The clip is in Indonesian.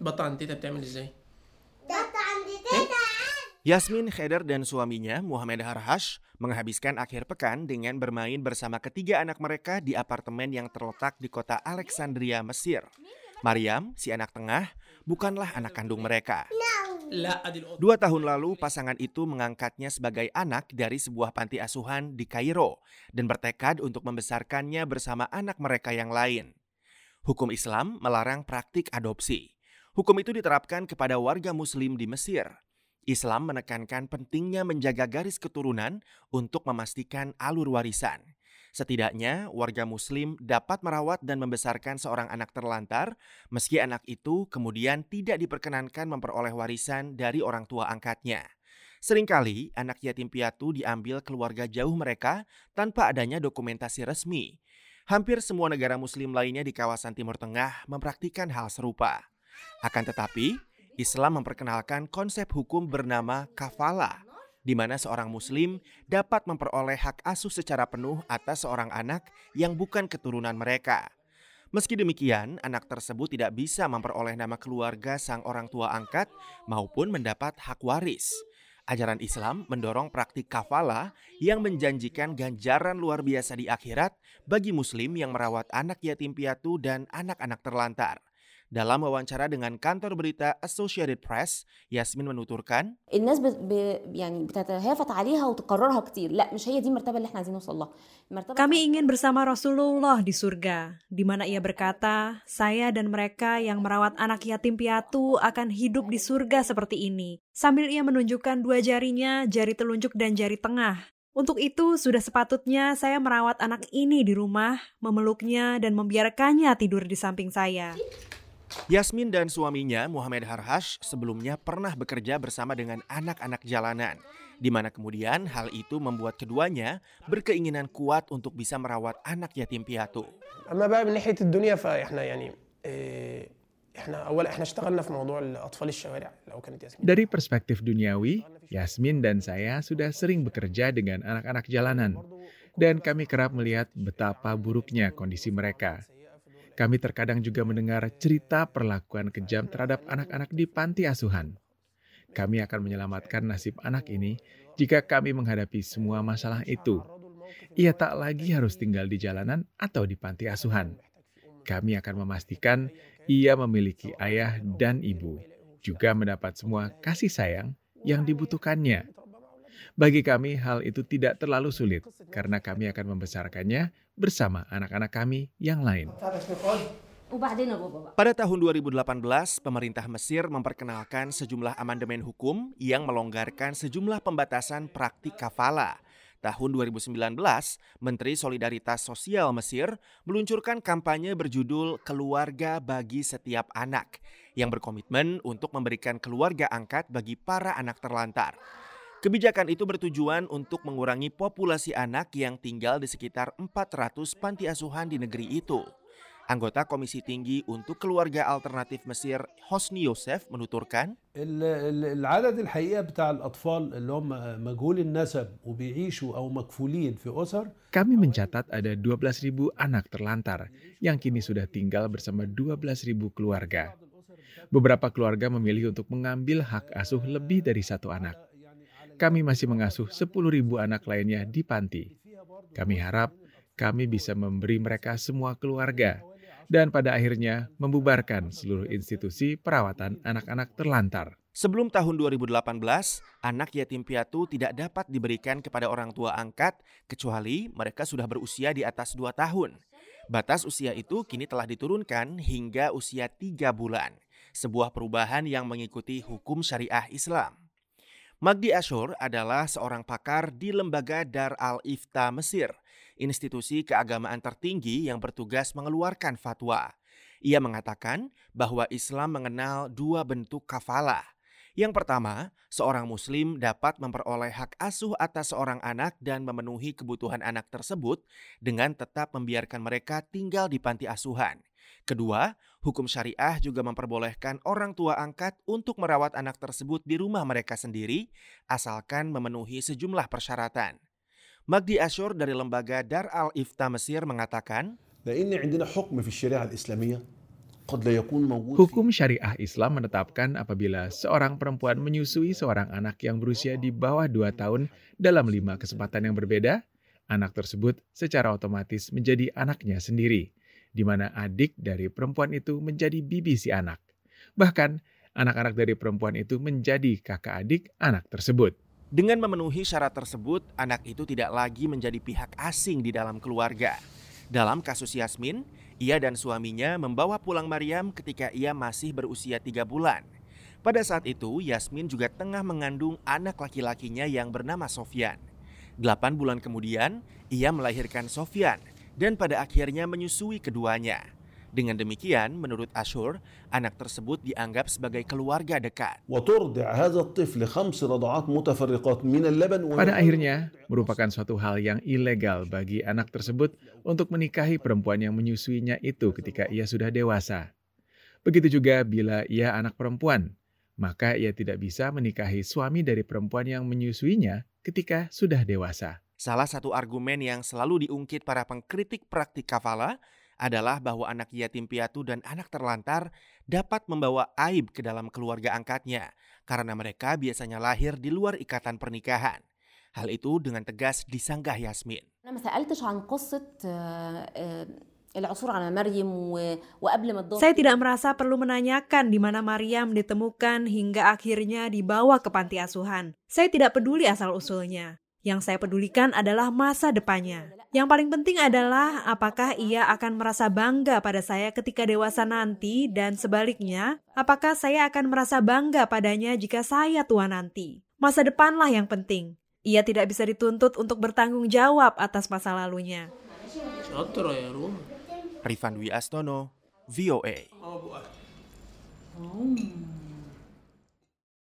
بطة عند تيتا بتعمل ازاي Yasmin Kheder dan suaminya Muhammad Harhash menghabiskan akhir pekan dengan bermain bersama ketiga anak mereka di apartemen yang terletak di kota Alexandria, Mesir. Mariam, si anak tengah, bukanlah anak kandung mereka. لا ادي القطة Dua tahun lalu, pasangan itu mengangkatnya sebagai anak dari sebuah panti asuhan di Kairo dan bertekad untuk membesarkannya bersama anak mereka yang lain. Hukum Islam melarang praktik adopsi. Hukum itu diterapkan kepada warga Muslim di Mesir. Islam menekankan pentingnya menjaga garis keturunan untuk memastikan alur warisan. Setidaknya, warga Muslim dapat merawat dan membesarkan seorang anak terlantar, meski anak itu kemudian tidak diperkenankan memperoleh warisan dari orang tua angkatnya. Seringkali, anak yatim piatu diambil keluarga jauh mereka tanpa adanya dokumentasi resmi. Hampir semua negara Muslim lainnya di kawasan Timur Tengah mempraktikkan hal serupa. Akan tetapi, Islam memperkenalkan konsep hukum bernama kafala, di mana seorang muslim dapat memperoleh hak asuh secara penuh atas seorang anak yang bukan keturunan mereka. Meski demikian, anak tersebut tidak bisa memperoleh nama keluarga sang orang tua angkat maupun mendapat hak waris. Ajaran Islam mendorong praktik kafala yang menjanjikan ganjaran luar biasa di akhirat bagi muslim yang merawat anak yatim piatu dan anak-anak terlantar. Dalam wawancara dengan kantor berita Associated Press, Yasmin menuturkan, الناس بت... ب... يعني بتتهافت عليها وتكررها كتير لا مش هي دي المرتبه اللي احنا عايزين نوصل لها المرتبه Kami ingin bersama Rasulullah di surga, di mana ia berkata, saya dan mereka yang merawat anak yatim piatu akan hidup di surga seperti ini. Sambil ia menunjukkan dua jarinya, jari telunjuk dan jari tengah. Untuk itu, sudah sepatutnya saya merawat anak ini di rumah, memeluknya dan membiarkannya tidur di samping saya. Yasmin dan suaminya Muhammad Harhash sebelumnya pernah bekerja bersama dengan anak-anak jalanan, di mana kemudian hal itu membuat keduanya berkeinginan kuat untuk bisa merawat anak yatim piatu. اما بقى من ناحيه الدنيا فاحنا يعني إيه، احنا اولا احنا اشتغلنا في موضوع الاطفال الشوارع لو كانت ياسمين Dari perspektif duniawi, Yasmin dan saya sudah sering bekerja dengan anak-anak jalanan, dan kami kerap melihat betapa buruknya kondisi mereka. Kami terkadang juga mendengar cerita perlakuan kejam terhadap anak-anak di panti asuhan. Kami akan menyelamatkan nasib anak ini jika kami menghadapi semua masalah itu. Ia tak lagi harus tinggal di jalanan atau di panti asuhan. Kami akan memastikan ia memiliki ayah dan ibu, juga mendapat semua kasih sayang yang dibutuhkannya. Bagi kami, hal itu tidak terlalu sulit karena kami akan membesarkannya bersama anak-anak kami yang lain. Pada tahun 2018, pemerintah Mesir memperkenalkan sejumlah amandemen hukum yang melonggarkan sejumlah pembatasan praktik kafala. Tahun 2019, Menteri Solidaritas Sosial Mesir meluncurkan kampanye berjudul Keluarga bagi Setiap Anak yang berkomitmen untuk memberikan keluarga angkat bagi para anak terlantar. Kebijakan itu bertujuan untuk mengurangi populasi anak yang tinggal di sekitar 400 panti asuhan di negeri itu. Anggota Komisi Tinggi untuk Keluarga Alternatif Mesir, Hosni Yosef, menuturkan, ال- ال- العدد الحقيقه بتاع الاطفال اللي هم مجهول النسب وبيعيشوا او مكفولين في اسر Kami mencatat ada 12.000 anak terlantar yang kini sudah tinggal bersama 12.000 keluarga. Beberapa keluarga memilih untuk mengambil hak asuh lebih dari satu anak. Kami masih mengasuh 10.000 anak lainnya di panti. Kami harap kami bisa memberi mereka semua keluarga dan pada akhirnya membubarkan seluruh institusi perawatan anak-anak terlantar. sebelum tahun 2018, anak yatim piatu tidak dapat diberikan kepada orang tua angkat kecuali mereka sudah berusia di atas 2 tahun. Batas usia itu kini telah diturunkan hingga usia 3 bulan, sebuah perubahan yang mengikuti hukum syariah Islam. Magdi Ashur adalah seorang pakar di lembaga Dar al-Ifta Mesir, institusi keagamaan tertinggi yang bertugas mengeluarkan fatwa. Ia mengatakan bahwa Islam mengenal dua bentuk kafala. Yang pertama, seorang muslim dapat memperoleh hak asuh atas seorang anak dan memenuhi kebutuhan anak tersebut dengan tetap membiarkan mereka tinggal di panti asuhan. Kedua, hukum syariah juga memperbolehkan orang tua angkat untuk merawat anak tersebut di rumah mereka sendiri, asalkan memenuhi sejumlah persyaratan. Magdi Ashur dari lembaga Dar al-Ifta Mesir mengatakan, Hukum syariah Islam menetapkan apabila seorang perempuan menyusui seorang anak yang berusia di bawah 2 tahun dalam lima kesempatan yang berbeda, anak tersebut secara otomatis menjadi anaknya sendiri di mana adik dari perempuan itu menjadi bibi si anak. Bahkan, anak-anak dari perempuan itu menjadi kakak adik anak tersebut. Dengan memenuhi syarat tersebut, anak itu tidak lagi menjadi pihak asing di dalam keluarga. Dalam kasus Yasmin, ia dan suaminya membawa pulang Maryam ketika ia masih berusia tiga bulan. Pada saat itu, Yasmin juga tengah mengandung anak laki-lakinya yang bernama Sofyan. Delapan bulan kemudian, ia melahirkan Sofyan dan pada akhirnya menyusui keduanya. Dengan demikian, menurut Ashur, anak tersebut dianggap sebagai keluarga dekat. Pada akhirnya, merupakan suatu hal yang ilegal bagi anak tersebut untuk menikahi perempuan yang menyusuinya itu ketika ia sudah dewasa. Begitu juga bila ia anak perempuan, maka ia tidak bisa menikahi suami dari perempuan yang menyusuinya ketika sudah dewasa. Salah satu argumen yang selalu diungkit para pengkritik praktik kafala adalah bahwa anak yatim piatu dan anak terlantar dapat membawa aib ke dalam keluarga angkatnya karena mereka biasanya lahir di luar ikatan pernikahan. Hal itu dengan tegas disanggah Yasmin. Saya tidak merasa perlu menanyakan di mana Maryam ditemukan hingga akhirnya dibawa ke panti asuhan. Saya tidak peduli asal-usulnya. Yang saya pedulikan adalah masa depannya. Yang paling penting adalah apakah ia akan merasa bangga pada saya ketika dewasa nanti dan sebaliknya, apakah saya akan merasa bangga padanya jika saya tua nanti. Masa depanlah yang penting. Ia tidak bisa dituntut untuk bertanggung jawab atas masa lalunya. Rifan Dwi VOA. Oh,